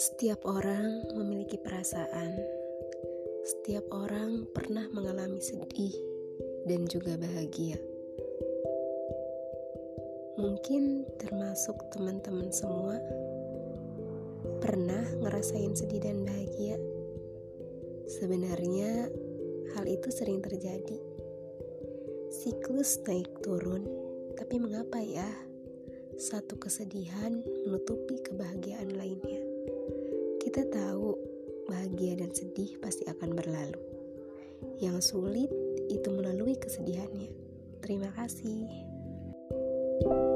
Setiap orang memiliki perasaan. Setiap orang pernah mengalami sedih dan juga bahagia. Mungkin termasuk teman-teman semua pernah ngerasain sedih dan bahagia. Sebenarnya hal itu sering terjadi. Siklus naik turun, tapi mengapa ya? satu kesedihan menutupi kebahagiaan. Kita tahu bahagia dan sedih pasti akan berlalu. Yang sulit itu melalui kesedihannya. Terima kasih. thank you